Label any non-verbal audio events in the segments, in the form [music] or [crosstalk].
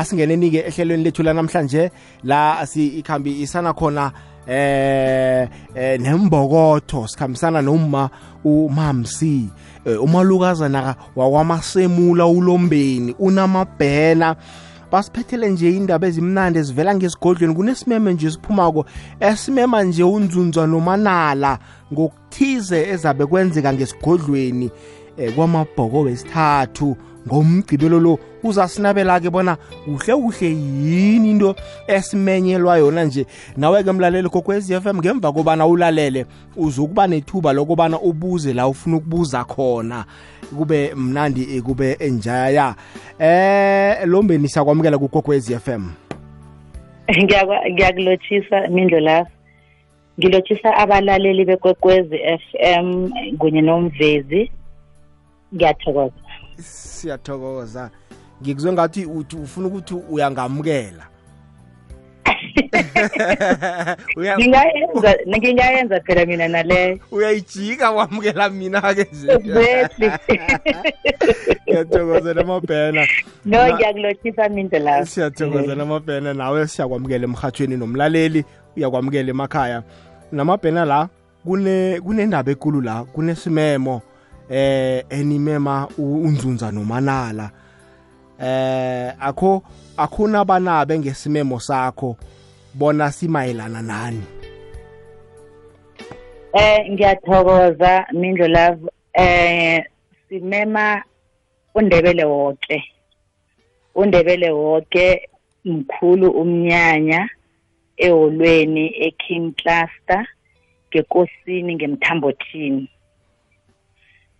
asingeneni-ke ehlelweni lethu lanamhlanje la ikhambi isana khona eh eh nembokotho sikhambisana noma umamsi. Eh, umalukazana wakwamasemula ulombeni unamabhena. Basiphethele nje indaba ezimnandi ezivela ngesigodlweni kunesimeme nje siphumako esimema nje unzunzwa nomanala ngokuthize ezabe kwenzeka ngesigodlweni eh, kwamabhoko wesithathu. Ngomgcibelo lo uzasinabela-ke bona kuhle kuhle yini into esimenyelwa yona nje. Nawe-ke mlaleli kokwez f m ngemva kobana ulalele uzukuba nethuba lokubana ubuze la ufuna ukubuza khona. Kube mnandi kube enjaya. Eh lombeni siyakwamukela kukokwez f m. Ngiyakulotshisa mindlo lapho ngilotshisa abalaleli bekwekwezi f m kunye nomvezi. Ngiyathokoza. Siyathokoza. Ngikuzwe ngathi uthi ufuna ukuthi uyangamukela. Ngingayenza ngingayenza phela mina naleyo uyayijika wamukela mina-ke exactly ngiyathokoza amabhena. No ngiyakulothisa minto lapho siyathokoza namabhena nawe siyakwamukela emhathweni nomlaleli uyakwamukela emakhaya. Namabhena la kunendaba ekulu la kunesimemo eh enimema unzunza nomanala. Eh akho akhona banabe ngesimemo sakho bona simayelana nani? Eh ngiyathokoza mindlo love. Eh simema undebele wonke undebele wonke mkhulu umnyanya eholweni eking cluster ngekosini ngemthambothini.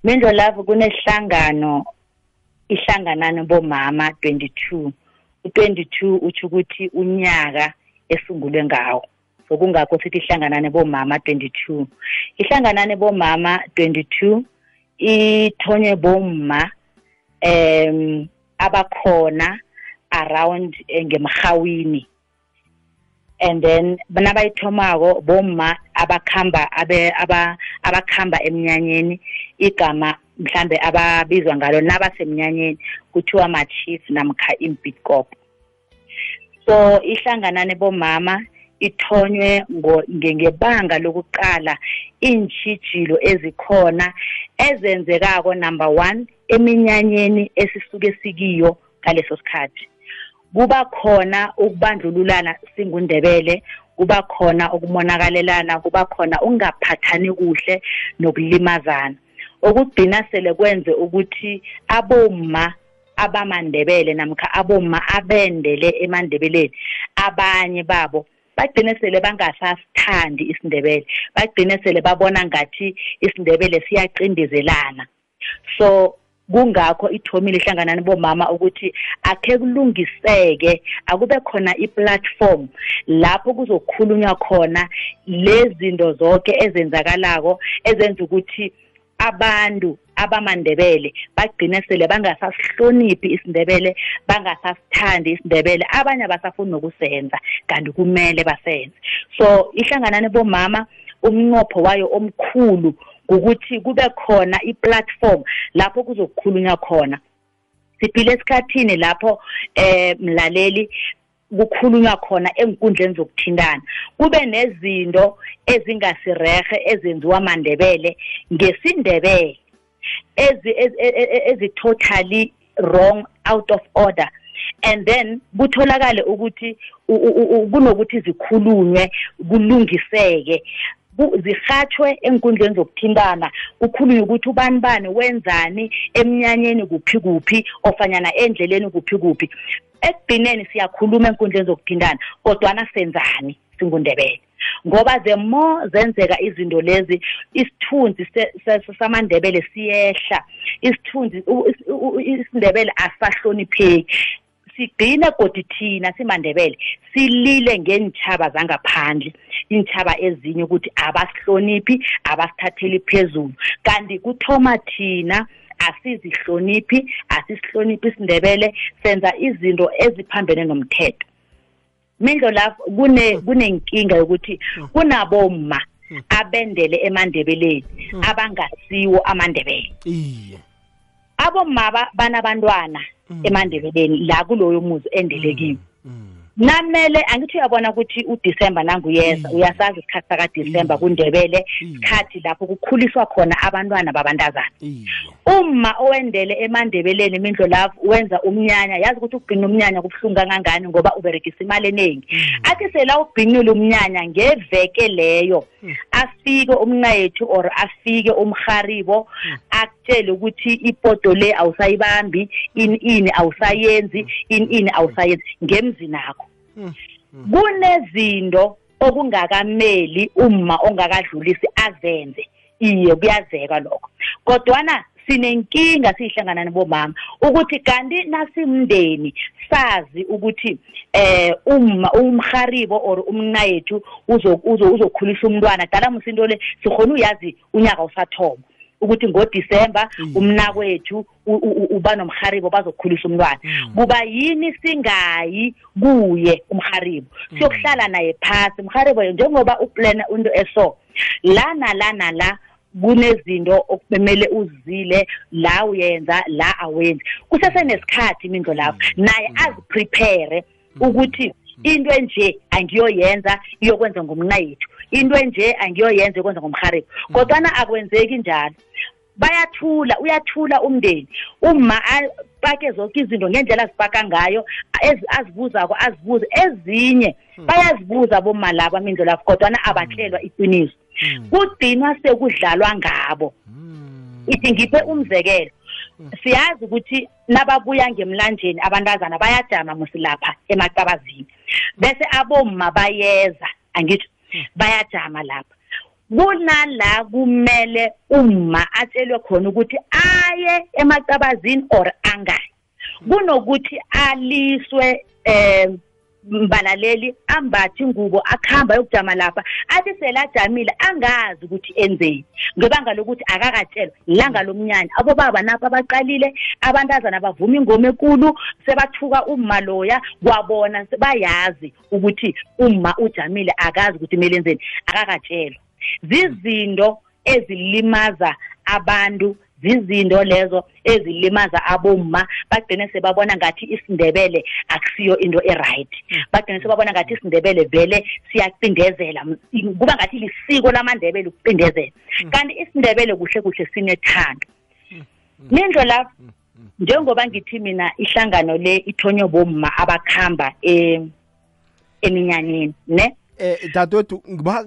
Mindlo lapho kunesihlangano ihlanganano bomama 22 u22 uthi ukuthi unyaka esungulwe ngawo. So kungakho sithi ihlanganane bomama 22 ihlanganane bomama 22 ithonywe bomma em abakhona around ngemhawini and then nabayithomako bomma abakhamba abakhamba emnyanyeni igama mhlambe ababizwa ngalo nabasemnyanyeni kuthiwa ma-chief namkha imbitcop so ihlanganane bomama ithonywe ngebanga lokuqala iintshijilo ezikhona ezenzekako number one eminyanyeni esisuke sikiyo ngaleso sikhathi. Kuba khona ukubandlululana singundebele kuba khona ukumonakalelana kuba khona ukungaphathani kuhle nokulimazana. Okugcina sele kwenze ukuthi abomma abamandebele namkha abomma abendele emandebeleni abanye babo bagcine sele bangasasithandi isindebele. Bagcine sele babona ngathi isindebele siyacindezelana. So kungakho ithomile ihlanganani bomama ukuthi akhe kulungiseke akube khona i-platform lapho kuzokhulunywa khona lezinto zonke ezenzakalako ezenza ukuthi abantu abamandebele bagcine sele bangasasihloniphi isindebele bangasasithandi isindebele abanye abasafuni nokusenza kanti kumele basenze. So ihlanganane bomama umnqopho wayo omkhulu ukuthi kube khona i-platform lapho kuzokukhulunywa khona. Siphile esikhathini lapho eh mlaleli kukhulunywa khona enkundleni zokuthintana. Kube nezinto ezingasirehe ezenziwa amandebele ngesindebele ezi-totally wrong out of order. And then kutholakale ukuthi kunokuthi zikhulunywe kulungiseke. Zihatshwe enkundleni zokuthintana kukhulunywe ukuthi ubani bani wenzani emnyanyeni kuphi kuphi ofanyana endleleni kuphi kuphi. Ekugcineni siyakhuluma enkundleni zokuthintana kodwana senzani singundebele? Ngoba the more zenzeka izinto lezi isithunzi samandebele siyehla isithunzi isindebele asahlonipheki. Sigcine godi thina simandebele silile ngeenthaba zangaphandle iinthaba ezinye ukuthi abasihloniphi abasithatheli phezulu. Kanti kuthoma thina asizihloniphi asisihloniphi isindebele senza izinto eziphambene nomthetho. Mindlo lapho kune kunenkinga yokuthi kunabomma abendele emandebeleni abangasiwo amandebele. Iye. Abomma banabantwana emandebeleni la kuloyo muzi endelekiwe namele angithi uyabona ukuthi uDisemba nanguyeza uyasazi isikhathi saka Disemba kuNdebele isikhathi lapho kukhuliswa khona abantwana babantazana. Uma owendele emandebeleni imindlo lapho wenza umnyanya yazi ukuthi ukugcina umnyanya kubhlungu kangangani ngoba uberegisa imali eningi athi sela ugcinile umnyanya ngeveke leyo afike umnqayethu or afike umharibo akutshele ukuthi ipoto le awusayibambi ini ini awusayenzi ini ini awusayenzi. Ngemzini nakho. Kunezinto okungakameli uma ongakadlulisi azenze. Iye kuyazeka lokho. Kodwana sinenkinga siyihlangana nabomama ukuthi kanti nasimndeni sazi ukuthi eh uma umharibo or umnayethu uzokhulisa umntwana. Dala musinto le sikhona uyazi unyaka usathoma ukuthi ngodisemba umnakwethu uba nomharibo bazokhulisa umntwana. Kuba yini singayi kuye umharibo? Siyokuhlala naye phasi. Umharibo njengoba uplana into eso la nala nala kunezinto okumele uzile la uyenza la awenzi kusesenesikhathi imindlo lapho. Naye aziprepare ukuthi into enje angiyoyenza iyokwenza ngomnayethu. Into enje angiyoyenza yokwenza ngomharibo kodwana akwenzeki njalo. Bayathula uyathula umndeni. Uma pake zonke izinto ngendlela azipaka ngayo azibuzako azibuze. Ezinye bayazibuza boma labo amindlo lapho kodwana abatshelwa iqiniso. Kugcinwa sekudlalwa ngabo. Ithi ngiphe umzekelo siyazi ukuthi nababuya ngemlanjeni abantazana bayajama musilapha emacabazini bese abomma bayeza angithi bayajama lapha. Kunala kumele umma atshelwe khona ukuthi aye emacabazini or angayi kunokuthi aliswe um mbalaleli ambathi ingubo akuhamba yokujama lapha. Athi selajamile angazi ukuthi enzeni. Ngebanga lokuthi akakatshelwa ilanga lomnyanya. Abobaba napho abaqalile abantazana bavuma ingoma ekulu sebathuka umma loya. Kwabona bayazi ukuthi umma ujamile akazi ukuthi kumele enzeni akakatshelwa. Zizinto ezilimaza abantu zizinto lezo ezilimaza abomma. Bagcine sebabona ngathi isindebele akusiyo into eright. Bagcine sebabona ngathi isindebele vele siyacindezela kuba ngathi lisiko lamandebele ukucindezela. Kanti isindebele kuhle kuhle sinethando. Mindlo lapho njengoba ngithi mina ihlangano le ithonywe bomma abakhamba eminyanyeni ne? Eh dadwethu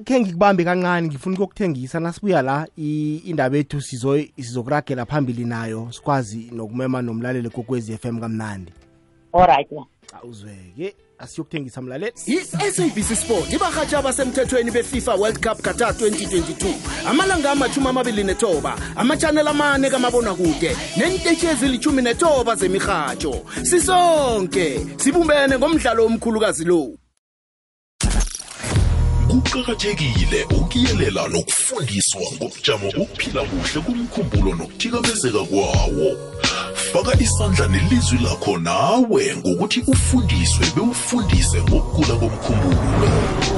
khe ngikubambe kancane ngifuna ukuyokuthengisa. Nasibuya la indaba yethu sizokuragela phambili nayo sikwazi nokumema nomlaleli kokwezi FM kamnandi. Alright awuzweke asiyokuthengisa mlaleli. I-sabc sport ibahatsha abasemthethweni befifa world cup qatar 2022 amalanga amachumi amabili netoba amachanel amane kamabonakude neentetshi ezilithumi netoba zemirhatsho sisonke sibumbene ngomdlalo omkhulukazi lo kuqakathekile ukuyelela nokufundiswa ngobujamo bokuphila kuhle kumkhumbulo nokuthikamezeka kwawo. Faka isandla nelizwi lakho nawe ngokuthi ufundiswe bewufundise ngokugula komkhumbulo.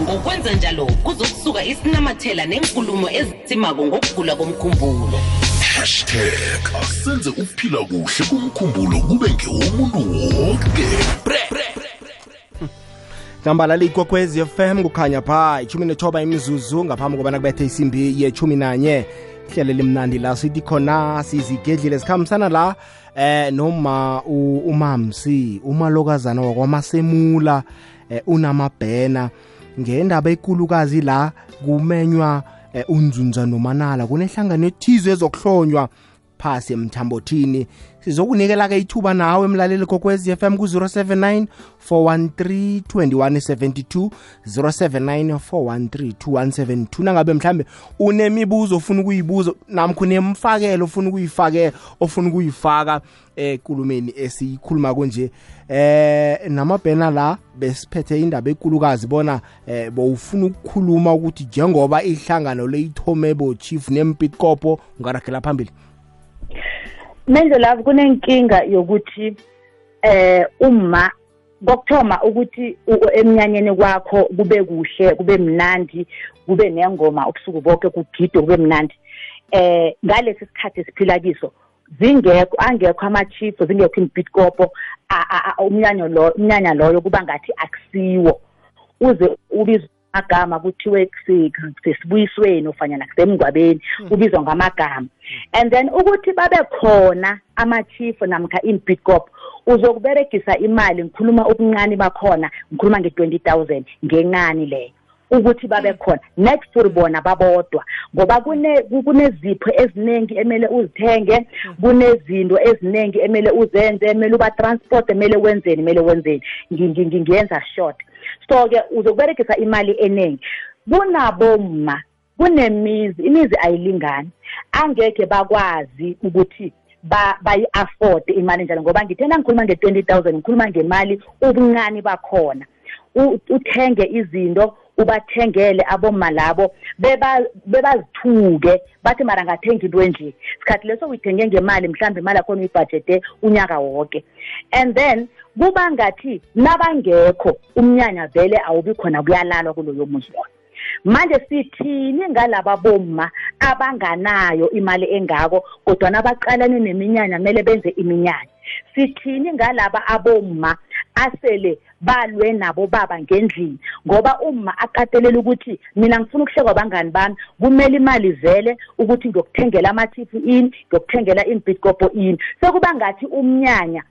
Ngokwenza njalo kuzokusuka isinamathela nenkulumo ezitsimako ngokugula komkhumbulo. Hashtag asenze ukuphila kuhle kumkhumbulo kube ngewomuntu wonke nambalali ikwekwezi FM kukhanya pha ichumi nethoba imizuzu ngaphambi kobana kubethe isimbi yechumi nanye. Ihlelo limnandi la sithi khona sizigedlile sikhambisana la eh noma umamsi umalokazana wakwamasemula eh, unamabhena. Ngendaba ekulukazi la kumenywa eh, unzunza nomanala kunehlangano ethizo ezokuhlonywa. Phasi emthambothini. Sizokunikela-ke ithuba nawe emlaleli kokwezi FM ku-079 413 2172 079 413 2172 nangabe mhlambe unemibuzo ofuna ukuyibuza namkho unemfakelo ofuna ukuyifake ofuna ukuyifaka ekulumeni esiyikhuluma konje eh namabhena la besiphethe indaba ekulukazi bona eh bowufuna ukukhuluma ukuthi njengoba ihlangano leyithome bo chief nempitkopo ungaragela phambili. manje lapho kunenkinga yokuthi eh uma kokuthoma ukuthi eminyanyeni kwakho kube kuhle kube mnandi kube nengoma ubusuku bonke kugide kube mnandi. Eh ngalesi sikhathi siphila kiso zingekho angekho ama-chief zingekho imbitkopo umnyanya loyo kuba ngathi akusiwo. Uze ubizwe agama kuthiwe kusesibuyisweni ofanyana kusemngcwabeni hmm. ubizwa ngamagama. And then ukuthi babe khona ama-chief namkha imbitcop uzokuberegisa imali ngikhuluma ubuncane bakhona ngikhuluma nge-twenty thousand ngencane leyo ukuthi babe hmm. khona. Net for bona babodwa ngoba kunezipho eziningi emele uzithenge hmm. kunezinto eziningi emele uzenze emele uba transport emele wenzeni emele wenzeni. Ngiyenza short. so ke uzokuberegisa imali eningi kunabo ma kunemizi imizi ayilingani. Angeke bakwazi ukuthi bayi-afford imali njalo ngoba ngithe nangikhuluma nge-twenty thousand ngikhuluma ngemali ubuncane bakhona. Uthenge izinto ubathengele aboma labo bebazithuke bathi mara ngathenga into enje sikhathi leso uyithenge ngemali mhlawumbe imali akhona uyibhajete unyaka wonke and then kuba ngathi nabangekho umnyanya vele awubi khona kuyalalwa kuloyo muzi wona manje sithini ngalaba bomma abanganayo imali engako kodwa nabaqalane neminyanya kumele benze iminyanya? Sithini ngalaba abomma asele balwe nabo baba ngendlini. Ngoba uma akatelela ukuthi mina ngifuna ukuhlekwa abangani bami? Kumele imali vele ukuthi ngiyokuthengela amathifi ini ngiyokuthengela imbitkopo ini sekuba ngathi umnyanya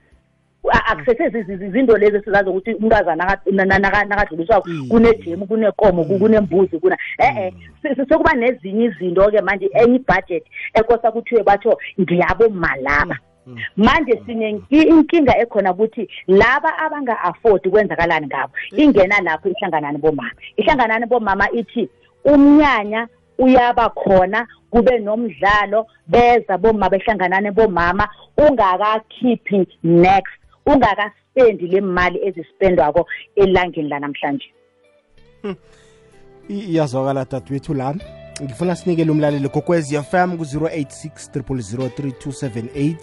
akusethe izinto lezi esizazi ukuthi umntazana nakadluliswako mm. kunejemu kunekomo kunembuzi kuna mm. e-e sekuba nezinye izinto-ke manje enye ibhajethi ekosa kuthiwe batho ngiyabommalaba Mm. manje mm. sine inkinga ekhona ukuthi laba abanga-afford kwenzakalani ngabo mm. ingena lapho ihlanganani bomama. Ihlanganani bomama ithi umnyanya uyaba khona kube nomdlalo beza bomama behlanganane bomama ungakakhiphi next ungakaspendi le mali ezispendwako elangeni lanamhlanje. Hmm. Iyazwakala dadwethu lana. ngifuna sinikele umlaleli kokwezi fm ku-086 3278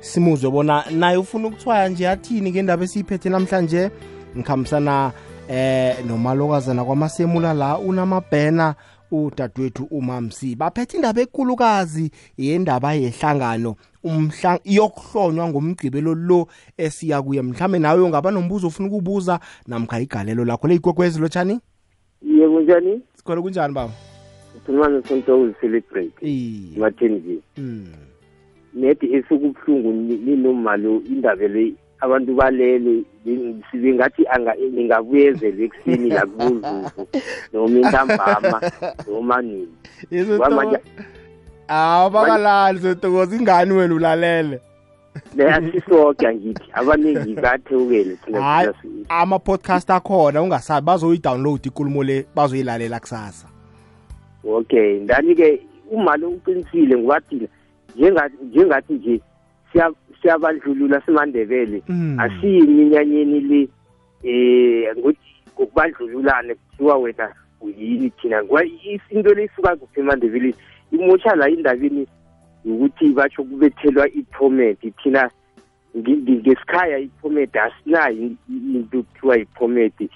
simuzwe bona naye ufuna ukuthwaya nje athini ngendaba esiyiphethe namhlanje? Ngikhambisana eh nomalokazana kwamasemula la unamabhena udadewethu umamsi. Baphethe indaba ekulukazi yendaba yehlangano umhla yokuhlonywa ngomgcibelo lo esiya kuye. Mhlambe nawe ungaba nombuzo ofuna ukubuza namkha igalelo lakho. Leyigwegwezi lotshani iye kunjani sikhona kunjani baba? simane sonke uzicelebrate emathenzini hmm. nedi esikubuhlungu ninomali indaba le abantu balele singathi ningabuyezela ekuseni lakubuzuzu [laughs] noma intambama noma nini. Hawu bakalali sotokoza ingani wena ulalele. Leasisoke angithi abaningi bathukele hayi ama-podcast akhona ungasabi bazoyi-download ikulumo le bazoyilalela kusasa. okay ndani-ke uma lo uqinisile ngoba thina njengathi nje siyabandlulula simandebele. Hmm. Asiyi iminyanyeni le um ngokuthi ngokubandlululane kuthiwa wena uyini thina ngoba into le isuka kuphi emandebeleni imosha la endabeni ukuthi batsho kubethelwa i-permit thina ngesikhaya i-permit asinayo into kuthiwa i-permit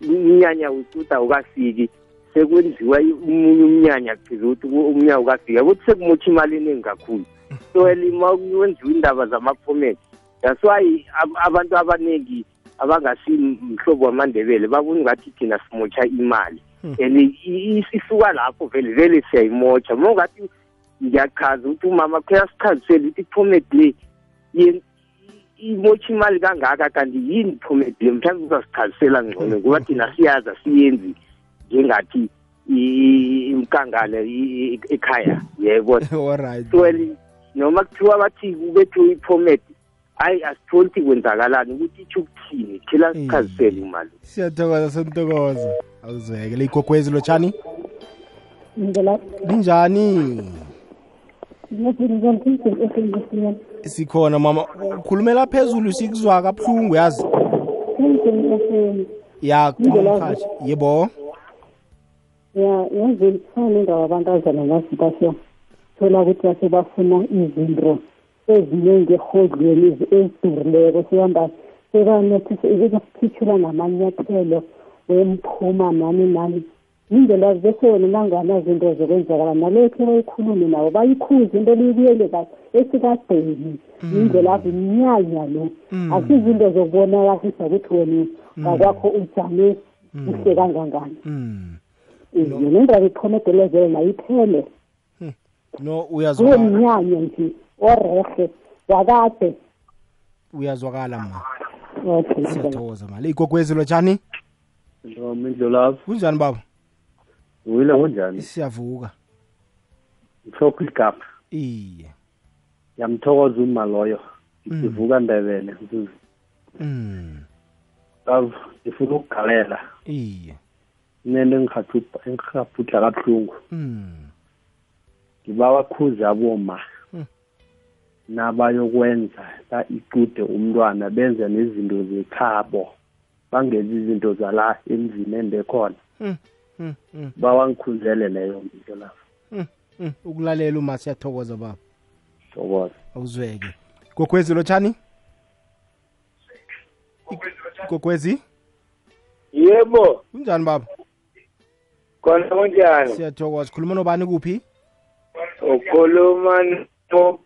umnyanya wethuta awukafiki. sekwenziwa omunye umnyanya kupheze ukuthi umnyaka ukafika ukuthi sekumotha imali eningi kakhulu. So ma kwenziwa indaba zama-comment that's why abantu abaningi abangasimhlobo wamandebele bakungathi thina simotsha imali. Hmm. And isisuka lapho vele vele siyayimotsha ma ungathi ngiyachaza ukuthi umama kuyasichazisela ukuthi iphomedi le imotsha imali kangaka kanti yini iphomedi le? Mhlawumbe uzasichazisela ngcono ngoba thina siyazi asiyenzi ngingathi imkangala ekhaya. Yebo. [laughs] Well noma kuthiwa bathi kubethiwe i-format hayi asitholi ukuthi kwenzakalani ukuthi itsho ukuthini? Thela mm. sichazisele imali. Siyathokoza sentokoza awuzeke leyigogwezi lotshani linjani? Sikhona mama. Ukhulumela phezulu sikuzwa kabuhlungu yazi? Ya yebo? Ngenzeni kufana indawo abantazana ngazipasho thola ukuthi base bafuna izinto eziningi ehodlweni ezidurileko sehamba sebanethise ukukhithula namanyathelo wemphuma nani nani. Indlela bese wena nanganazo into zokwenzakala nalokhu bayikhulume nabo bayikhuze into liyibuyele kahle esikadeni. Indlela ave mnyanya lo akusizinto zokubonakalisa ukuthi wena ngakwakho ujame kuhle kangangani. Mm. iye nendaba iqhomedelezele nayo iphele. No kuwe uyazwakala. Mnyanya nje orehe wakade. Uyazwakala ma. Okay. Siyathokoza mali igogwezi lotshani Noma indlolavu kunjani baba? Wile kunjani? Siyavuka. Mhlokho igama iye. Yamthokoza uma loyo. Ngivuka ndebele. Mzuzu mm love ngifuna ukugalela. Iye. Nento engikhathupha engikhabhudla kabuhlungu. Mm ngibawa khuze aboma. Mm. nabayokwenza la icude umntwana benze nezinto zekhabo bangenzi izinto zala emzini endekhona mm mm mm bawangikhuzele leyo nto lapho mm, mm. ukulalela uma siyathokoza baba. Thokoza. Awuzweke. Gogwezi lotshani? Gogwezi yebo. Kunjani baba? Khona kunjani? Siyathokoza. Khuluma nobani kuphi? Ukhuluma no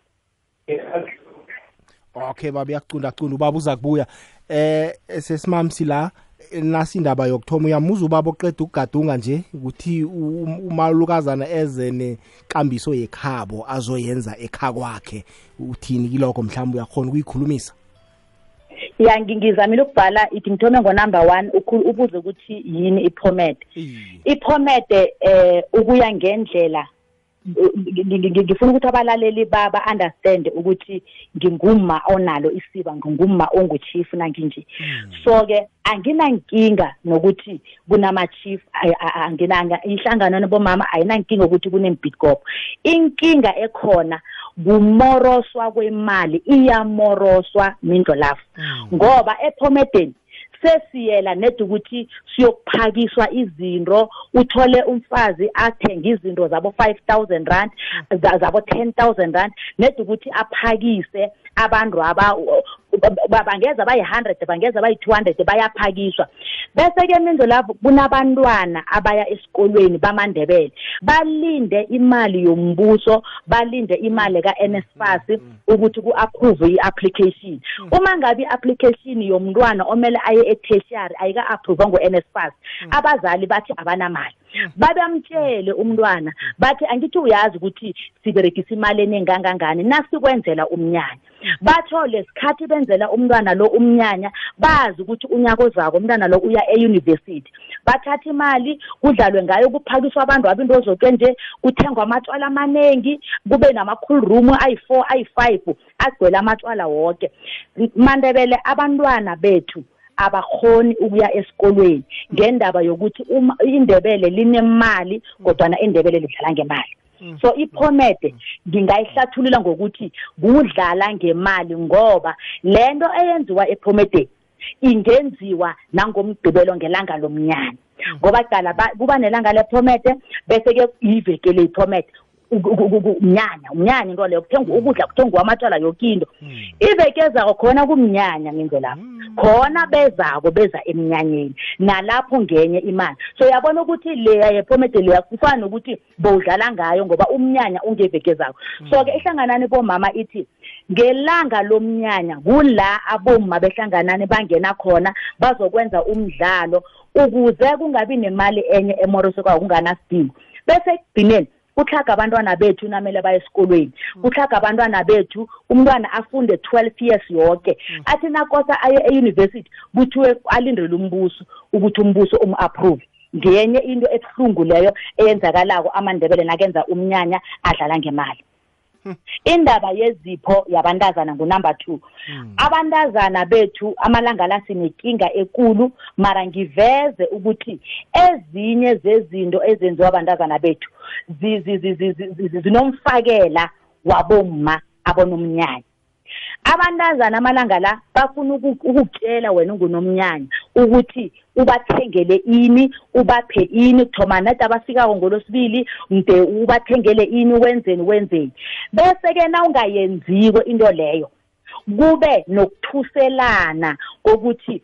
okay baba uyacunda cunda ubaba uza kubuya. Eh sesimamsi la eh, nasi indaba yokuthoma uyamuza ubaba oqeda ukugadunga nje ukuthi u- um- umalukazana eze nekambiso yekhabo azoyenza ekha kwakhe uthini kilokho? Mhlawumbe uyakhona ukuyikhulumisa? Ya ngi- ngizamile ukubhala ithi ngithome ngo-number one ukhu- ubuze ukuthi yini iphomede iye iphomede eh ukuya ngendlela ngi- ngi- ngi- ngifuna ukuthi abalaleli ba-understand ukuthi nginguma onalo isiba nginguma onguchief nanginje. So-ke anginankinga nokuthi kunama-chief ay- a- a- anginanga inhlangano nabomama ayinankinga ukuthi kunembitgop inkinga ekhona kumoroswa kwemali iyamoroswa mindlo lafu. Ngoba ephomedeni sesiyela nedi ukuthi siyokuphakiswa izinto uthole umfazi athenga izinto zabo 5000 rand za- zabo 10000 rand nedi ukuthi aphakise abantu aba ba- bangeza bayi-100 bangeza bayi-200 bayaphakiswa. Bese-ke minzo lapho kunabantwana abaya esikolweni bamandebele balinde imali yombuso balinde imali ka-nsfas ukuthi ku-approve i-application. Uma ngabe i-application yomntwana omele aye e-tertiary ayika-approve ngo-nsfas abazali bathi abanamali. Babamtshele umntwana bathi angithi uyazi ukuthi siberegisa imali eningi kangangani nasikwenzela umnyanya. Batho lesikhathi benzela umntwana lo umnyanya bazi ukuthi unyaka ozako umntwana lo uya eyunivesithi. Bathatha imali kudlalwe ngayo kuphakiswa abantu abinto zoke nje kuthengwa amatshwala amaningi kube nama-cool room ayi-four ayi-five agcwele amatshwala woke. Mandebele abantwana bethu abakhoni ukuya esikolweni ngendaba yokuthi uma indebele linemali kodwana indebele lidlala ngemali. So iphomede ngingayihlathulula ngokuthi kudlala ngemali ngoba lento eyenziwa ephomedeni ingenziwa nangomgqibelo ngelanga lomnyanya. Ngoba cala ba- kuba nelanga lephomede bese-ke iveke leyiphomede umnyanya umnyanya into leyo kuthenga ukudla kuthengwa amatshwala yoke into. Iveke ezako khona kumnyanya ngenze lapho khona bezako beza emnyanyeni nalapho ngenye imali. So yabona ukuthi leya yephomede leya kufana nokuthi bowudlala ngayo ngoba umnyanya ungeveke zakho so-ke ihlanganani bomama ithi ngelanga lomnyanya kula abomma behlanganani bangena khona bazokwenza umdlalo ukuze kungabi nemali enye emorosekwayo kunganasidingo bese ekugcineni kuhlaga abantwana bethu namele baye esikolweni? Kuhlaga abantwana bethu umntwana afunde 12 years yonke athi nakosa aye eyunivesithi kuthiwe alindele umbuso ukuthi umbuso umu-approve. Ngenye into ebuhlungu leyo eyenzakalako amandebele nakenza umnyanya adlala ngemali. Indaba yezipho yabantazana ngunumber two. Abantazana bethu amalanga la sinenkinga ekulu mara ngiveze ukuthi ezinye zezinto ezenziwa abantazana bethu zi- zi- zi- zi- zi- zi- zinomfakela wabomma abonomnyanya. Abantazana amalanga la bafuna uku- ukukutshela wena ungunomnyanya ukuthi ubathengele ini ubaphe ini. Kuthoma nade abafikako ngolosibili mde ubathengele ini wenzeni wenzeni. Bese-ke na ungayenziko into leyo kube nokuthuselana kokuthi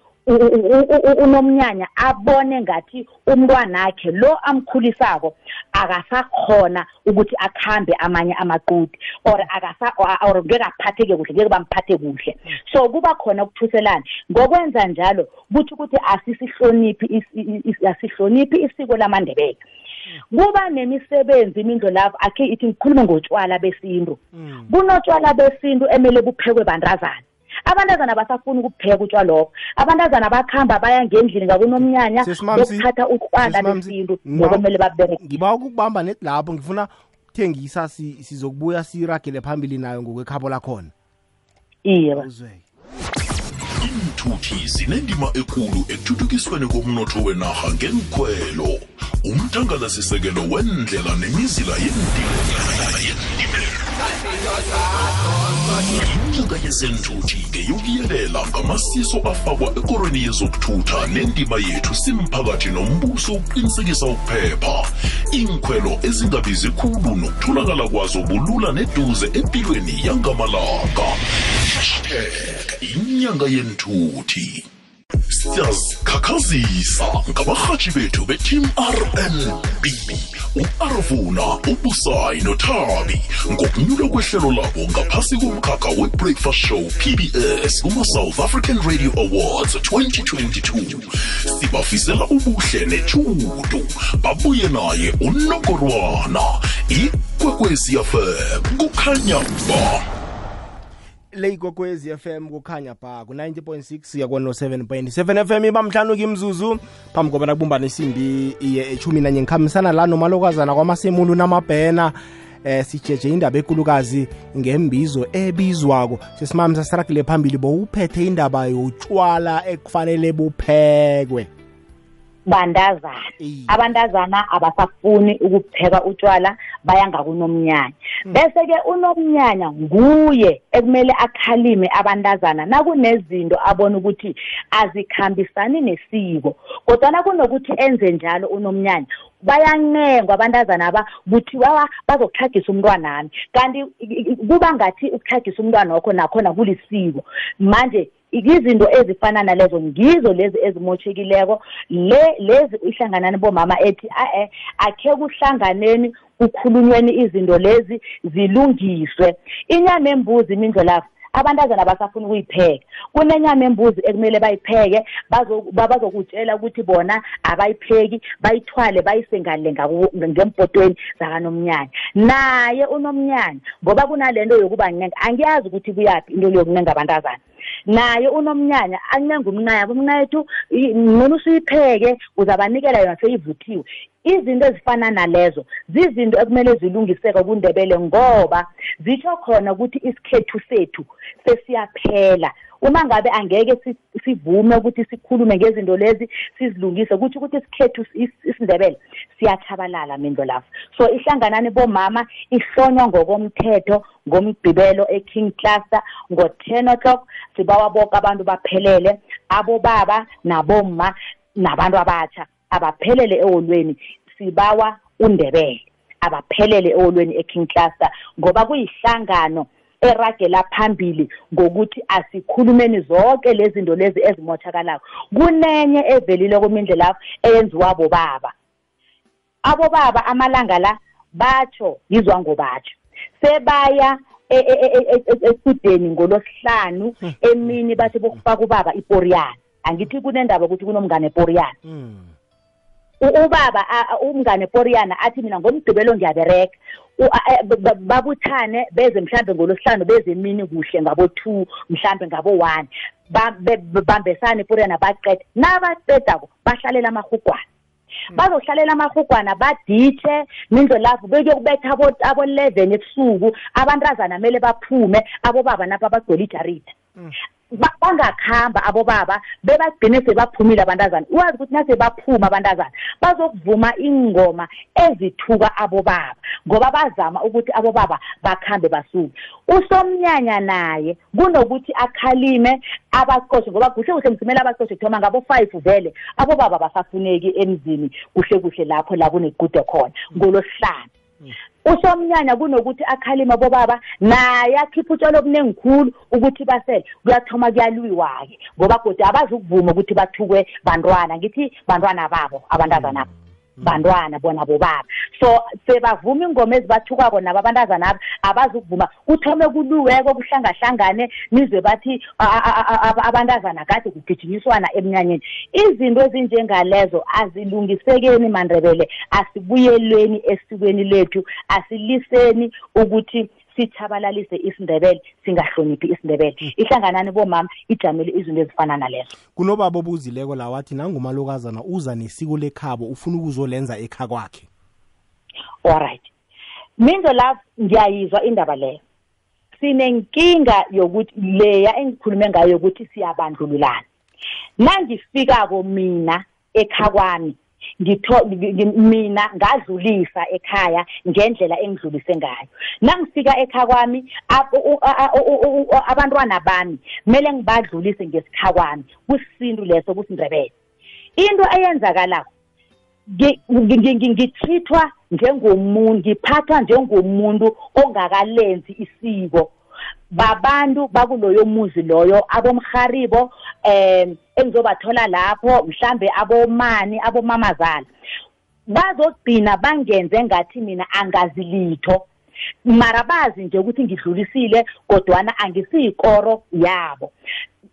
unomnyanya abone ngathi umntwanakhe lo amkhulisako akasakhona ukuthi akhambe amanye amaqudi or akasa or ngeke aphatheke kuhle ngeke bamphathe kuhle. So kuba khona ukuthuselana. Ngokwenza njalo kuthi ukuthi asisihloniphi is- i- i- asihloniphi isiko lamandebele. Kuba nemisebenzi imindlo lapho akhe ithi ngikhulume ngotshwala besintu. Kunotshwala besintu emele buphekwe bantazana. Abantazana basafuna ukupheka utshwala lokho. Abantazana bakuhamba baya ngendlini ngakunomnyanya Sesimamsi, bokuthatha utshwala Sesimamsi, besintu ngiba- nokumele babereke ngiba ukubamba net lapho ngifuna ukuthengisa si- sizokubuya siragele phambili nayo ngokwekhabo lakhona. Iye ba. uzweke iinthuthi zinendima ekulu ekuthuthukisweni komnotho wenarha ngenkhwelo umthangalasisekelo wendlela nemizila yeentimela inyanga yezenthuthi ngeyokuyelela ngamasiso afakwa ekorweni yezokuthutha nendima yethu simphakathi nombuso ukuqinisekisa ukuphepha. Iinkhwelo ezingabizi khulu nokutholakala kwazo bulula neduze empilweni yangamalanga. Hashtag inyanga yenthuthi. Siyazikhakhazisa ngabarhatshi bethu beteam rnb u-arvuna ubusayi nothabi ngokunyulwa kwehlelo labo ngaphasi komkhakha we-breakfast show pbs kuma-south african radio awards 2022 sibafisela ubuhle nethudu babuye naye unongorwana ikwekwezi fm kukhanya ba. Le ikwekwezi FM kukhanya ba ku-90.6 yakwa 7.7 FM ibamhlanu kimzuzu phambi kobana kubumbana isimbi iye echumi nanye. Ngikhambisana la nomalokazana kwamasemulu namabhena eh sijeje indaba ekulukazi ngembizo ebizwako. Sesimami sasiragile phambili bowuphethe indaba yotshwala ekufanele buphekwe. Bandazana. Iye. abantazana abasafuni ukupheka utshwala baya ngakunomnyanya. Bese-ke unomnyanya nguye ekumele akhalime abantazana nakunezinto abona ukuthi azikhambisani nesiko. Kodwana kunokuthi enze njalo unomnyanya bayancengwa abantazana aba kuthiwa ba- bazokuhlagisa umntwanami. Kanti i- i- kuba ngathi ukuhlagisa umntwana wakho nakhona kulisiko. Manje izinto ezifana nalezo ngizo lezi ezimotshekileko le lezi ihlanganani bomama ethi a-e akhe kuhlanganeni kukhulunyweni izinto lezi zilungiswe. Inyama embuzi imindlo lapho abantazana basafuna ukuyipheka. Kunenyama embuzi ekumele bayipheke bazo- ba- bazokutshela ukuthi bona abayipheki bayithwale bayise ngale ngaku- ngempotweni zakanomnyanya. Naye unomnyanya ngoba kunalento yokuba ncenga angiyazi ukuthi kuyaphi into yokuncenga abantazana. Naye unomnyanya ancenga umncayabo umncayethu nona usuyipheke uzabanikela yona seyivuthiwe. Izinto ezifana nalezo zizinto ekumele zilungiseke kundebele ngoba zitsho khona ukuthi isikhethu sethu sesiyaphela. Uma ngabe angeke si- sivume ukuthi sikhulume ngezinto lezi sizilungise kutho ukuthi isikhethu is- isindebele siyatshabalala mindlo lapho so ihlanganani bomama ihlonywa ngokomthetho ngomgqibelo e-king cluster ngo-ten o'clock sibawa boke abantu baphelele abobaba naboma nabantu abatsha abaphelele eholweni sibawa undebele abaphelele eholweni e-king cluster ngoba kuyihlangano eragela phambili ngokuthi asikhulumeni zonke lezi zinto lezi ezimotshakalako kunenye evelile kumindle lapho eyenziwa bobaba abobaba amalanga la batsho yizwa ngobatsho sebaya e- e- e- esudeni ngolosihlanu emini bathi bokufaka ubaba iporiyana. Angithi kunendaba ukuthi kunomngane eporiyana U- ubaba a- a- umngane poriyana athi mina ngomgqibelo ngiyabereka U- a- a- b- b- babuthane beze mhlambe ngolosihlanu beze emini kuhle ngabo-two mhlambe ngabo-one Ba- be- be- bambesane iporiyana baqeda nabaqedako bahlalela amahugwana bazohlalela amahugwana baditshe mindlo lapho beke kubetha abo- abo-eleven ebusuku. Abantazana kumele baphume abobaba napha bagcwele ijarida. Ba- bangakhamba abobaba bebagcine sebaphumile abantazana. Wazi ukuthi nase baphuma abantazana bazokuvuma ingoma ezithuka abobaba ngoba bazama ukuthi abobaba bakhambe basuke. Usomnyanya naye kunokuthi akhalime abaqoshe ngoba kuhle kuhle msimele abaqoshe kuthoma ngabo-five vele abobaba basafuneki emzini kuhle kuhle lapho la kunequde khona ngolosihlanu usomnyanya kunokuthi akhalima bobaba naye akhipha utshalo obuningi khulu ukuthi basele. Kuyathoma kuyalwiwa-ke ngoba godi abazi ukuvuma ukuthi bathukwe bantwana. Ngithi bantwana babo abantazana abo bantwana bona bobaba. So sebavuma ingoma ezibathukako nabo abantazana abo abazi ukuvuma. Kuthome kuluweko kuhlangahlangane nizwe bathi a- a- a- a- abantazana kade kugijinyiswana emnyanyeni. Izinto ezinjengalezo azilungisekeni mandebele. Asibuyelweni esikweni lethu. Asiliseni ukuthi sithabalalise isindebele singahloniphi isindebele. Ihlanganani bomama ijamele izinto ezifana nalezo. Kunobaba obuzileko la wathi nangumalokazana uza nesiko lekhabo ufuna ukuzolenza ekha kwakhe. Alright minzo love ngiyayizwa indaba leyo. Sinenkinga yokuthi leya engikhulume ngayo yokuthi siyabandlululana. Nangifikako mina ekha mina ngadlulisa ekhaya ngendlela engidlulise ngayo. Nangifika ekhaya kwami abantwana bami kumele ngibadlulise ngesikha kwami kusisintu leso kusindebele. Into eyenzakalako ngi- ngi- ngi- ngithithwa njengomuntu ngiphathwa njengomuntu ongakalenzi isiko. Babantu bakuloyo muzi loyo abomharibo em engizobathola lapho mhlambe abomani abomamazala bazogcina bangenze ngathi mina angazi litho. Mara bazi nje ukuthi ngidlulisile kodwana angisiyikoro yabo.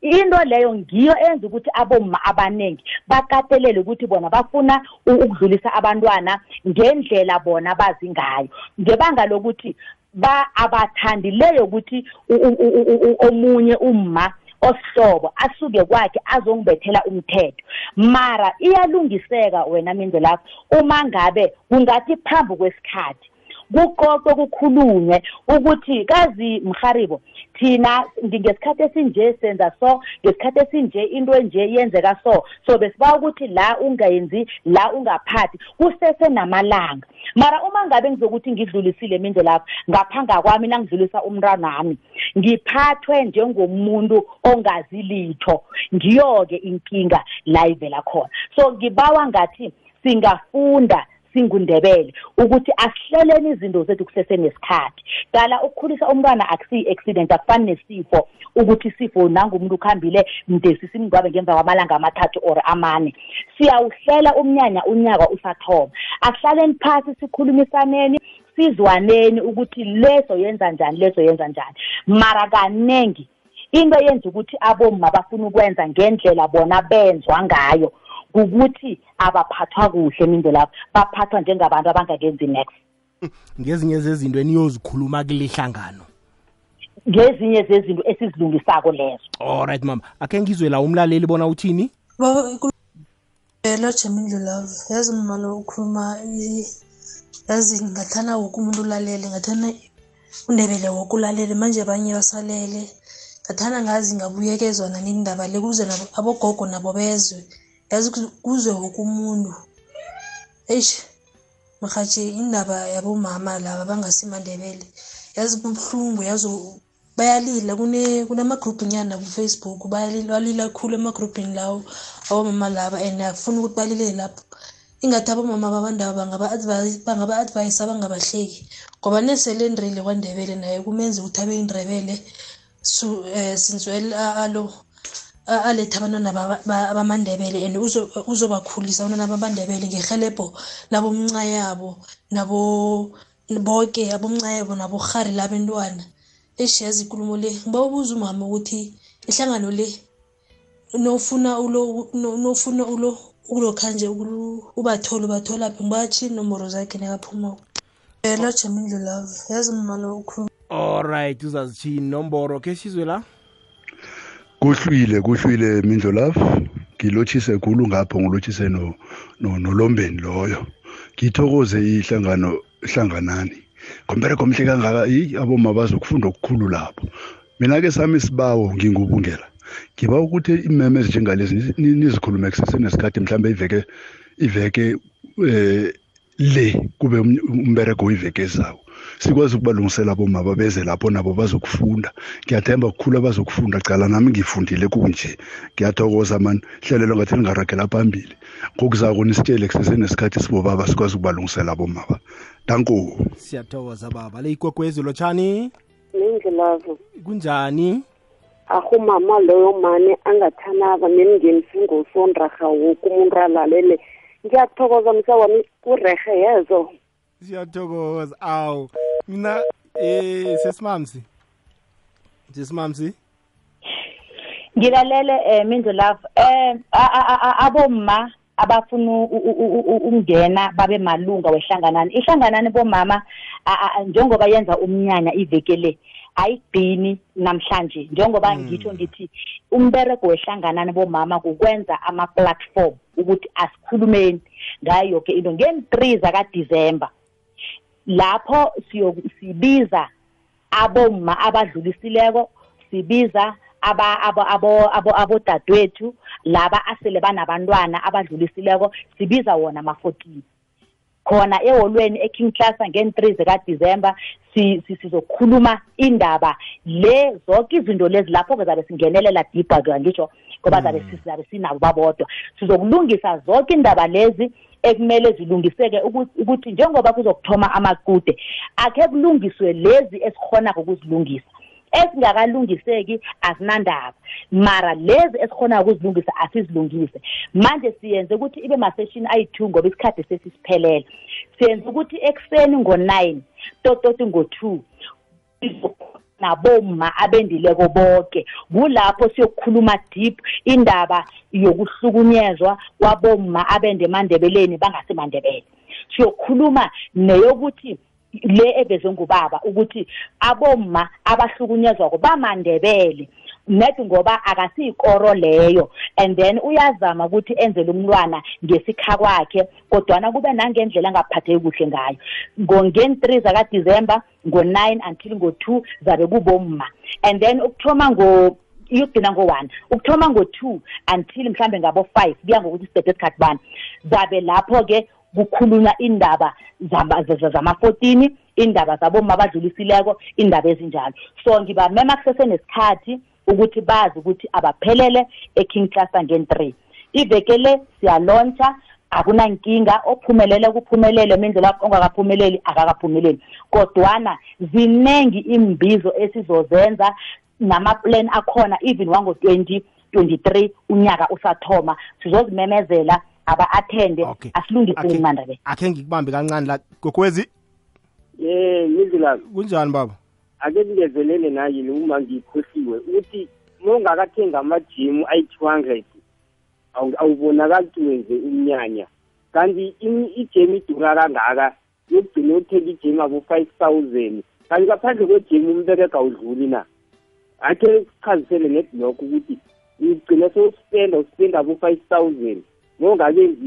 Into leyo ngiyo enza ukuthi abomma abaningi bakatelele ukuthi bona bafuna u- ukudlulisa abantwana ngendlela bona bazi ngayo. Ngebanga lokuthi ba abathandi leyo ukuthi u- u- u- u- u- omunye umma osihlobo asuke kwakhe azongibethela umthetho. Mara iyalungiseka wena mindlo lakho uma ngabe kungathi phambi kwesikhathi kuqoqwe kukhulunywe ukuthi kazi mharibo thina ngesikhathi esinje senza so ngesikhathi esinje into enje yenzeka so. So besiba ukuthi la ungayenzi la ungaphathi kusese namalanga. Mara uma ngabe ngizokuthi ngidlulisile mindlo lapho ngaphanga kwami nangidlulisa umntwanami ngiphathwe njengomuntu ongazi litho. Ngiyo-ke inkinga la ivela khona. So ngibawa ngathi singafunda singundebele ukuthi asihleleni izinto zethu kusesenesikhathi dala ukukhulisa umntwana akusiyi-accident akufani nesifo ukuthi isifo nangumuntu ukuhambile mdesi simngcwabe ngemva kwamalanga amathathu or amane. Siyawuhlela umnyanya unyaka usathoma. Akuhlaleni phasi sikhulumisaneni sizwaneni ukuthi leso yenza njani leso yenza njani. Mara kanengi into yenza ukuthi abomma bafuna ukwenza ngendlela bona benzwa ngayo ukuthi abaphathwa kuhle mindo lapho baphathwa njengabantu abangakenzi next. Ngezinye zezinto eniyozikhuluma kule hlangano? Ngezinye zezinto esizilungisako lezo. Allright mama. Akhe ngizwe la umlaleli bona uthini? Lo Jemile Love. Yazi mmalo ukhuluma yazi ngathana woke umuntu ulalele ngathana undebele woke ulalele manje abanye basalele. Ngathana ngazi ngabuyekezwana nendaba le kuze nabo abogogo nabo bezwe yazi ku- kuzwe woke umuntu. Eish mrhatshi indaba yabomama laba bangasimandebele. Yazi kubuhlungu yazi u- bayalila. Kune kunamagruphu nyana kufacebook bayalila balila khulu emagruphini lawo abomama laba and akufuni ukuthi balile lapho. Ingathi abomama babandaba bangaba-advise bangaba-advise bangabahleki ngoba nesele ndrile kwandebele naye kumenza ukuthi abe indrebele. Su- eh, since well a- alo a- aletha abantwana baba- ba- bamandebele and uzo- uzobakhulisa abantwana bamandebele ngerhelebho nabomncayabo nabo boke abomncayabo naborhari labentwana. Eshiyazi ikulumo le ngiba ubuza umama ukuthi ihlangano le nofuna ulo no- nofuna ulo ukulokhanje ubathole ubatholaphi ngibatshi inomboro zakhe nekaphumako lo jemile love yazi mama lo ukhuluma alright uzazithini nomboro ke sizwe la? Kuhlwile kuhlwile mindlo love. Ngilotshise khulu ngapho ngilotshise no no- nolombeni loyo. Ngithokoze ihlangano hlanganani. Ngombereko omhle kangaka yi aboma bazokufunda okukhulu lapho. Mina ke sami isibawo ngingubungela ngiba ukuthi imeme ezinjengalezi nizi- ni- nizikhulume kusesenesikhathi mhlawumbe iveke iveke eh le kube um- umbereko wiveke ezayo sikwazi ukubalungisela bomaba beze lapho nabo bazokufunda. Ngiyathemba kukhulu abazokufunda. Cala nami ngifundile kunje ngiyathokoza mani hlelelo ngathi lingaragela phambili. Ngokuzako nisitshele kusesenesikhathi sibobaba sikwazi ukubalungisela bomaba danko siyathokoza baba. Le ikwekwezi lotshani? Nendlelavu kunjani? Ahumama loyo mane angathanaba nemngenisi ngosondraha woke umuntu alalele. Ngiyathokoza msa wami kurehe yezo siyathokoza awu mina eh sesimamsi. Sesimamsi? Ngilalele eh mindlo love. Eh abomma abafuna ukungena babe malunga wehlanganani. Ihlanganani bomama njengoba yenza umnyanya iveke le ayigcini namhlanje. Njengoba ngitsho ngithi umberego wehlanganani bomama kukwenza ama-platform ukuthi asikhulumeni ngayo yonke into. Ngeen-three zakadisemba lapho sibiza abomma abadlulisileko sibiza abodadewethu laba asele banabantwana abadlulisileko sibiza wona ama-fourteen khona eholweni eking class ngen-three zikadisemba sizokhuluma indaba le zonke izinto lezi lapho-ke zabe singenelela dibha ngisho ngoba zabe sizabe sinabo babodwa. Sizokulungisa zonke indaba lezi ekumele zilungiseke ukuthi njengoba kuzokuthoma amakude akhe kulungiswe lezi esikhonako ukuzilungisa. Esingakalungiseki asinandaba mara lezi esikhona ukuzilungisa asizilungise. Manje siyenze ukuthi ibe maseshini ayi-two ngoba isikhathi sesisiphelele. Siyenze ukuthi ekuseni ngo-nine tototi ngo-two naboma abendileko bonke kulapho siyokukhuluma deep indaba yokuhlukunyezwa kwaboma abende emandebeleni bangasemandebele. Siyokhuluma neyokuthi le evezwe ngubaba ukuthi abomma abahlukunyezwako bamandebele. Net ngoba akasiyikoro leyo and then uyazama ukuthi enzele umntwana ngesikha kwakhe kodwana kube nangendlela angaphatheki kuhle ngayo. Ngen-three zakadisemba ngo-nine until ngo-two zabe kubomma. And then ukuthoma ngo iyokugcina ngo-one ukuthoma ngo-two until mhlambe ngabo-five kuya ngokuthi sibhede esikhathi bani. Zabe lapho-ke kukhulunywa indaba zama-fourteen indaba zaboma abadlulisileko indaba ezinjalo. So ngibamema kusesenesikhathi ukuthi bazi ukuthi abaphelele eking cluster ngen-three iveke le siyalontsha akunankinga ophumelele kuphumelele mindlela ongakaphumeleli akakaphumeleli. Kodwana ziningi imbizo esizozenza namaplan akhona even wango-twenty twenty-three unyaka usathoma. Sizozimemezela aba-athende Okay. asilungiseni mandabele akhe ngikubambe kancane la gokwezi ye ngizilami kunjani baba? Ake ningezelele naye uma ngikhohliwe ukuthi mongakathenga amajimu ayi-two hundred awubonakali ukuthi wenze umnyanya. Kanti imi- ijemu idura kangaka yokugcina uthenga ijemu abo-five thousand. Kanti ngaphandle kwejemu umberega awudluli na? Akhe sichazisele net lokho ukuthi ugcina sewuspenda uspenda abo-five thousand. Mongakenzi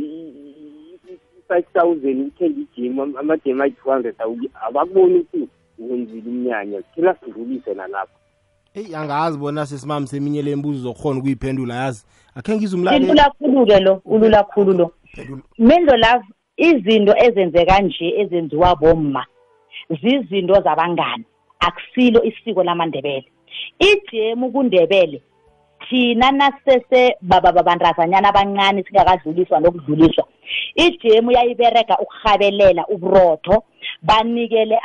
i-five thousand uthenga ijemu am- amajemu ayi-two hundred abakuboni ukuthi wenzile umnyanya. Thina sidlulise nalapho. Eyi angazi bona sesimami seminye le mbuzo zokukhona ukuyiphendula yazi. Akhe ngizumlaleli ulula khulu-ke lo ulula khulu lo. Mendo love izinto ezenzeka nje ezenziwa bomma zizinto zabangani. Akusilo isiko lamandebele. Ijemu kundebele thina nasese babantazanyana abancane singakadluliswa nokudluliswa. Ijemu yayiberega ukurhabelela uburotho banikele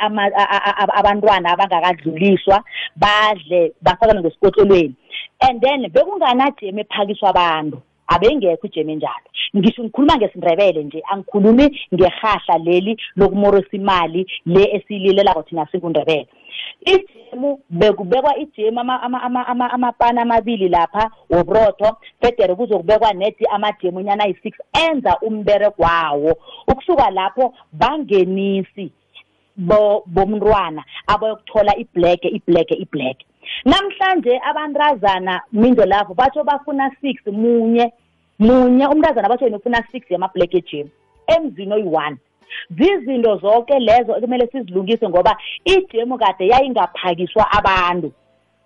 abantwana abangakadluliswa badle bafakele ngesikotlelweni and then bekunganajemu ephakiswa abantu. Abengekho ijemu enjalo ngisho ngikhuluma ngesindebele nje angikhulumi ngerhahla leli lokumorosa imali le esiyililelako thina singundebele ijemu bekubekwa ijemu ama- ama- ama- ama- amapani amabili lapha woburotho federe kuzokubekwa nedi amajemu nyana ayi-six enza umberego wawo. Ukusuka lapho bangenisi bo- bomntwana abayokuthola ibhlege ibhlege ibhlege namhlanje abantazana mindo lapho batsho bafuna six munye munye umntazana batsho yena ufuna six yamabhlege ejemu emzini oyi-one. Zizinto zonke lezo ekumele sizilungise ngoba ijemu kade yayingaphakiswa abantu.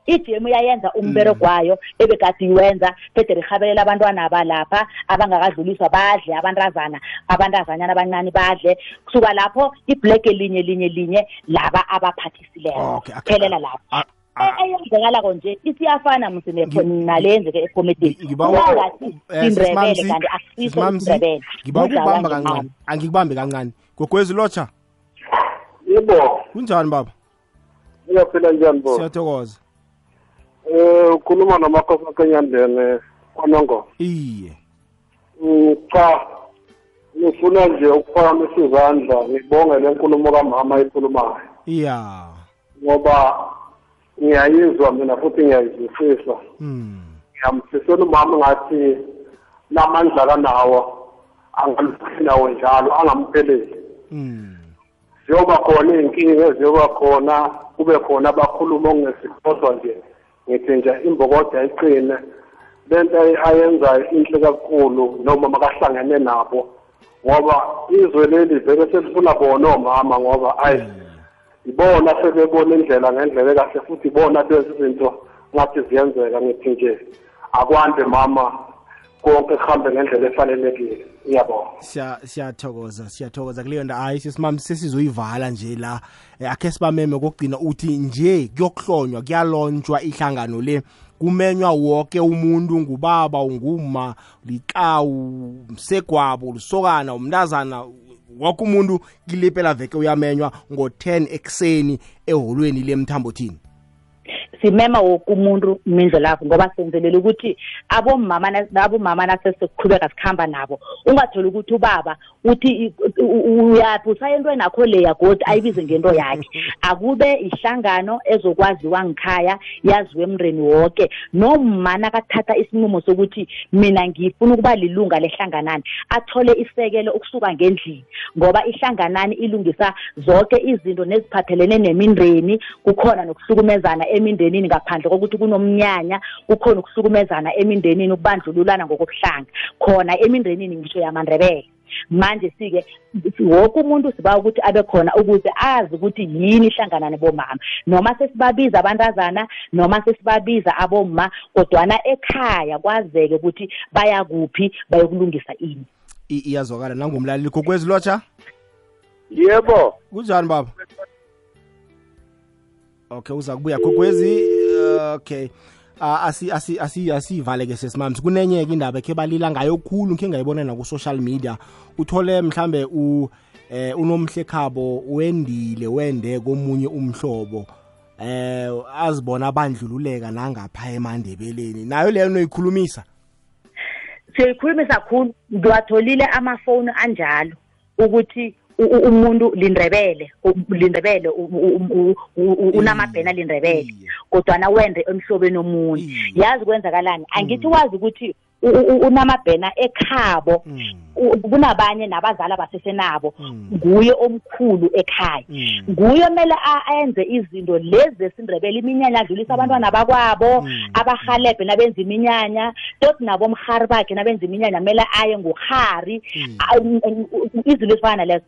Ijemu yayenza umberego wayo ebekade iwenza phethe rihabelela abantwana abalapha abangakadluliswa badle abantazana abantazanyana abancane badle. Kusuka lapho ibhlege linye linye linye laba okay. phelela lapho. Ah, E- eyenzekalako nje isiyafana musi nale yenzeke ekomedini Ngibawa- kungathi eh, indrebele sisimamsi, kanti akusiso sisimamsi, indrebele ngiba Kudlalwa ukubamba ngemali. kancane. angikubambe kancane. Gogwezi lotsha. Yebo. Kunjani baba? Uyaphila njani bo siyathokoza. Um ukhuluma nomakhosi kenyandene kwanongo iye. Mm, cha. Ngifuna nje ukuphakamisa izandla ngibonge le nkulumo kamama ekhulumayo. Iya ngoba ngiyayizwa mina futhi ngiyayizwisisa mm. ngiyamfisela umama ngathi lamandla kanawo angaluphi nawo njalo angampheleli Mm. ziyoba khona iy'nkinga eziyoba khona kube khona abakhuluma okungesikhodwa nje ngithi nje imbokodo ayiqine lento ay- ayenzayo inhle kakhulu noma makahlangene nabo ngoba izwe leli vele selifuna bona omama ngoba ayi ibona sebebona indlela ngendlela ekahle futhi ibona lezi zinto ngathi ziyenzeka ngithi nje akwande mama konke kuhambe ngendlela efanelekile. Iyabona siya siyathokoza siyathokoza kuleyo nto hayi sesimami sesizoyivala nje la. Eh, akhe sibameme kokugcina uthi nje kuyokuhlonywa kuyalontshwa ihlangano le. Kumenywa wonke umuntu ngubaba unguma likawu msegwabo lusokana umntazana umuntu kilipela veke uyamenywa ngo-10 ekuseni eholweni lemthambothini simema woke umuntu mindlo lapho ngoba senzelela ukuthi abomama abomama nasesiqhubeka sikhamba nabo. Ungatholi ukuthi ubaba uthi uyaphi usaya entweni akho leya godi ayibize ngento yakhe. Akube ihlangano ezokwaziwa ngikhaya yaziwe emndeni wonke noma nakathatha isinqumo sokuthi mina ngifuna ukuba lilunga lehlanganani athole isekelo ukusuka ngendlini. Ngoba ihlanganani ilungisa zonke izinto neziphathelene nemindeni kukhona nokuhlukumezana emindenini ngaphandle kokuthi kunomnyanya kukhona ukuhlukumezana emindenini ukubandlululana ngokobuhlanga. Khona emindenini ngisho yamandebele. Manje sike woke umuntu siba ukuthi abe khona ukuze azi ukuthi yini ihlanganane bomama noma sesibabiza abantazana noma sesibabiza aboma kodwana ekhaya kwazeke ukuthi baya kuphi bayokulungisa ini. I- iyazwakala nangumlaleli gogwezi lotsha yebo. Kunjani baba? Okay uza kubuya gogwezi uh, okay. Uh, asi asi asi asivale ke sesimamsi kunenyeke indaba ekhe balila ngayo khulu ngike ngayibona na ku social media. Uthole mhlambe u eh unomhlekhabo wendile wende komunye umhlobo. Eh azibona bandlululeka nangapha emandebeleni. Nayo leyo noyikhulumisa? Siyikhulumisa khulu ngiwatholile amafoni anjalo ukuthi umuntu lindrebele lindrebele unamabhena lindrebele. Kodwana wende emhlobeni omunye. Yazi kwenzakalani? Angithi wazi ukuthi unamabhena ekhabo u- kunabanye nabazali abasesenabo nguye omkhulu ekhaya. Nguye omele a- enze izinto lezi zesindrebele iminyanya adlulisa abantwana bakwabo abahalebhe nabenza iminyanya toti nabo mhari bakhe nabenza iminyanya kumele aye ngohari a- u- u- u- izinto ezifana nalezo.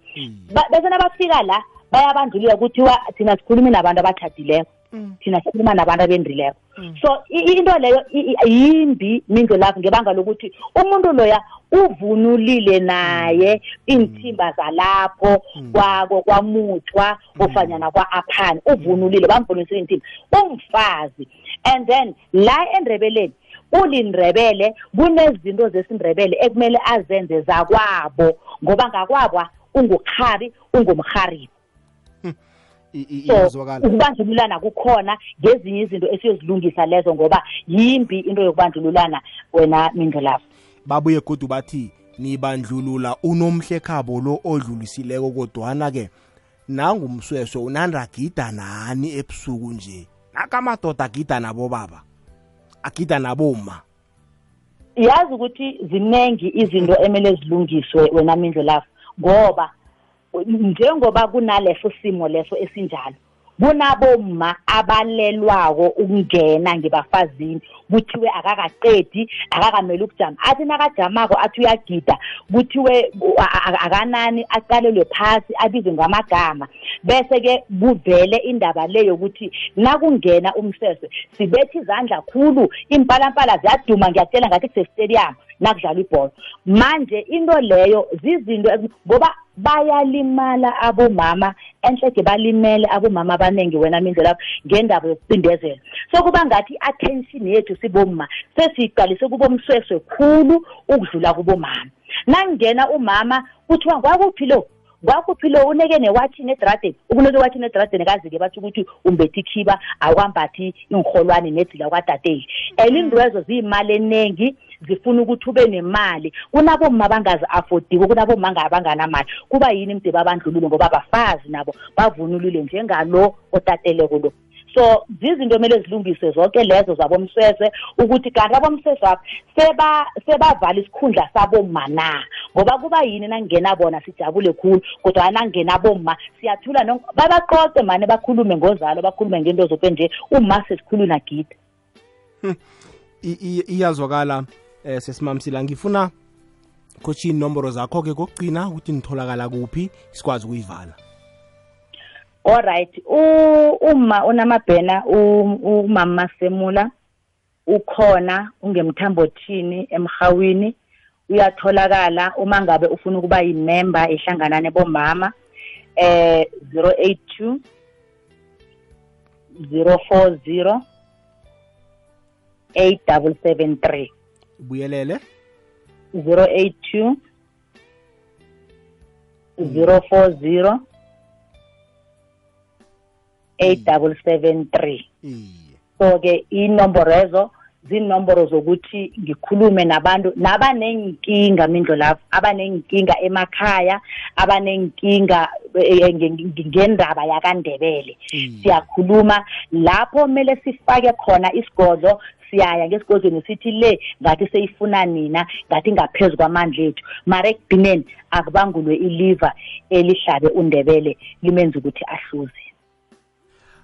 Ba- bese nabafika la bayabandlulula kuthiwa thina sikhulumi nabantu abatshadileko thina sikhuluma nabantu abendrileko so i- i- into leyo yimbi mindlo lapho ngebanga lokuthi umuntu loya uvunulile naye iinthimba zalapho kwako kwamuthwa ofanyana kwa-aphani uvunulile bamvunisile iinthimba. Umfazi and then la endrebeleni ulindrebele kunezinto zesindrebele ekumele azenze zakwabo ngoba ngakwabo ungukhabi ungumharibi so iyazwakala. ukubandlululana kukhona ngezinye izinto esiyozilungisa lezo ngoba yimbi into yokubandlululana wena mindlelafu babuye godu bathi nibandlulula unomhlekhabo lo odlulisileko kodwana-ke nangumsweswe unandagida nani ebusuku nje? Nakamadoda agida nabo baba agida naboma yazi ukuthi ziningi izinto emele zilungiswe wena mindlo lapho ngoba njengoba kunaleso simo leso esinjalo kunaboma abalelwako ukungena ngebafazini. Kuthiwe akakaqedi akakamele ukujama. Athi nakajamako athi uyagida kuthiwe akanani aqalelwe phasi abizwe ngamagama. Bese-ke kuvele indaba le yokuthi nakungena umseswe sibetha izandla khulu impalampala ziyaduma ngiyatshela ngathi kusestadium nakudlalwa ibhola. Manje into leyo zizinto ngoba bayalimala abomama enhlege balimele abomama abaningi wena mindlela ngendaba yokucindezela. So kuba ngathi i-attention yethu sibomma sesiyiqalise kubomsweswe khulu ukudlula kubomama. Nangena umama kuthiwa ngwakuphi lo? Ngwakuphi lo? Uneke newathini edradeni ukuneke ewathini edradeni kazi-ke batsho ukuthi umbethe ikhiba akwambathi inrholwane nedzila kwadadeli and indwezo ziyimali eningi zifuna ukuthi ube nemali. Kunabomma bangazi-afodiko kunabomma abanganamali. Kuba yini mde babandlulule ngoba bafazi nabo bavunulile njengalo otateleko lo. So zizinto kumele zilungiswe zonke lezo zabomsese ukuthi kanti abomsese seba sebavala isikhundla sabomma na? Ngoba kuba yini nangena bona sijabule khulu kodwa nangena bomma siyathula babaqoqe mane bakhulume ngozalo bakhulume ngento zokwe nje uma sesikhuluna gida. I- iyazwakala. Eh sesimamsila ngifuna coach inomboro zakho ke kokugcina ukuthi nitholakala kuphi sikwazi ukuyivala. Alright uma unamabhena umama semula ukhona ungemthambothini emhawini uyatholakala uma ngabe ufuna ukuba yimember ehlanganane bomama eh 082 040 8773 buyelele. 082 040 8773 so ke inomboro ezo zinomboro zokuthi ngikhulume nabantu nabanenkinga mindlo lapho abanenkinga emakhaya abanenkinga eh, eh, nge- nge- ngendaba yakandebele. Siyakhuluma lapho kumele sifake khona isigodlo siyaya ngesigodlweni sithi le ngathi seyifuna nina ngathi ngaphezu kwamandla ethu. Mara ekugcineni akubangulwe iliva elihlabe undebele limenza ukuthi ahluze.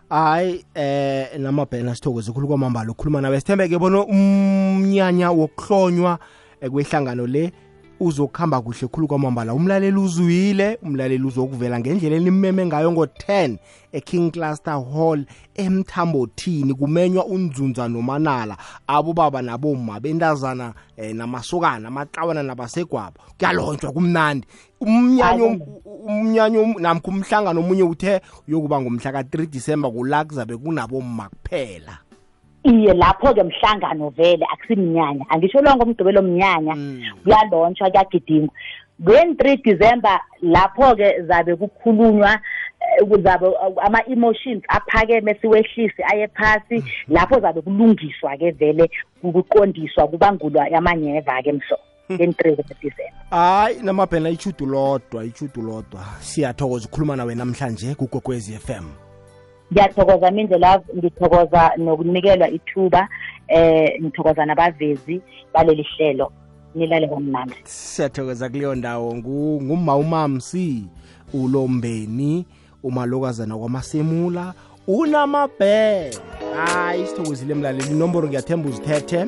Hayi eh namabhena sithokoze khulu kwamambala ukukhuluma nawe sithembeke bona umnyanya wokuhlonywa eh, kwehlangano le uzokuhamba kuhle khulu kwamambala. Umlaleli uzwile umlaleli uzokuvela ngendlela elimeme ngayo ngo-10 eking cluster hall emthambothini kumenywa unzunza nomanala abobaba naboma bentazana eh, namasokana amaxawana nabasegwabo. Kuyalontshwa kumnandi. Umnyanya umnyanya um- namkha umhlangano omunye uthe uyokuba ngomhla ka-3 disemba kula kuzabe kunaboma kuphela. Iye lapho-ke mhlangano vele akusimnyanya angisho lonke umgqibelo mnyanya kuyalontshwa kuyagidingwa. Ngen-three december lapho-ke zabe kukhulunywa eh, kuzabe uh, ama-emotions aphakeme siwehlise aye phasi. Lapho zabe kulungiswa-ke vele kuqondiswa kubangulwa amanyeva-ke mhlo ngen-three december. Hayi namabhena ichudu lodwa ichudu lodwa siyathokoza ukukhuluma nawe namhlanje kugogwezi FM ngiyathokoza mindlela ngithokoza nokunikelwa ithuba eh ngithokoza nabavezi baleli hlelo. Nilale kamnandi siyathokoza kuleyo ndawo. Ngumawumamsi nguma umamsi ulombeni umalokazana kwamasemula unamabhe hayi sithokozile mlaleli. Inomboro ngiyathemba uzithethe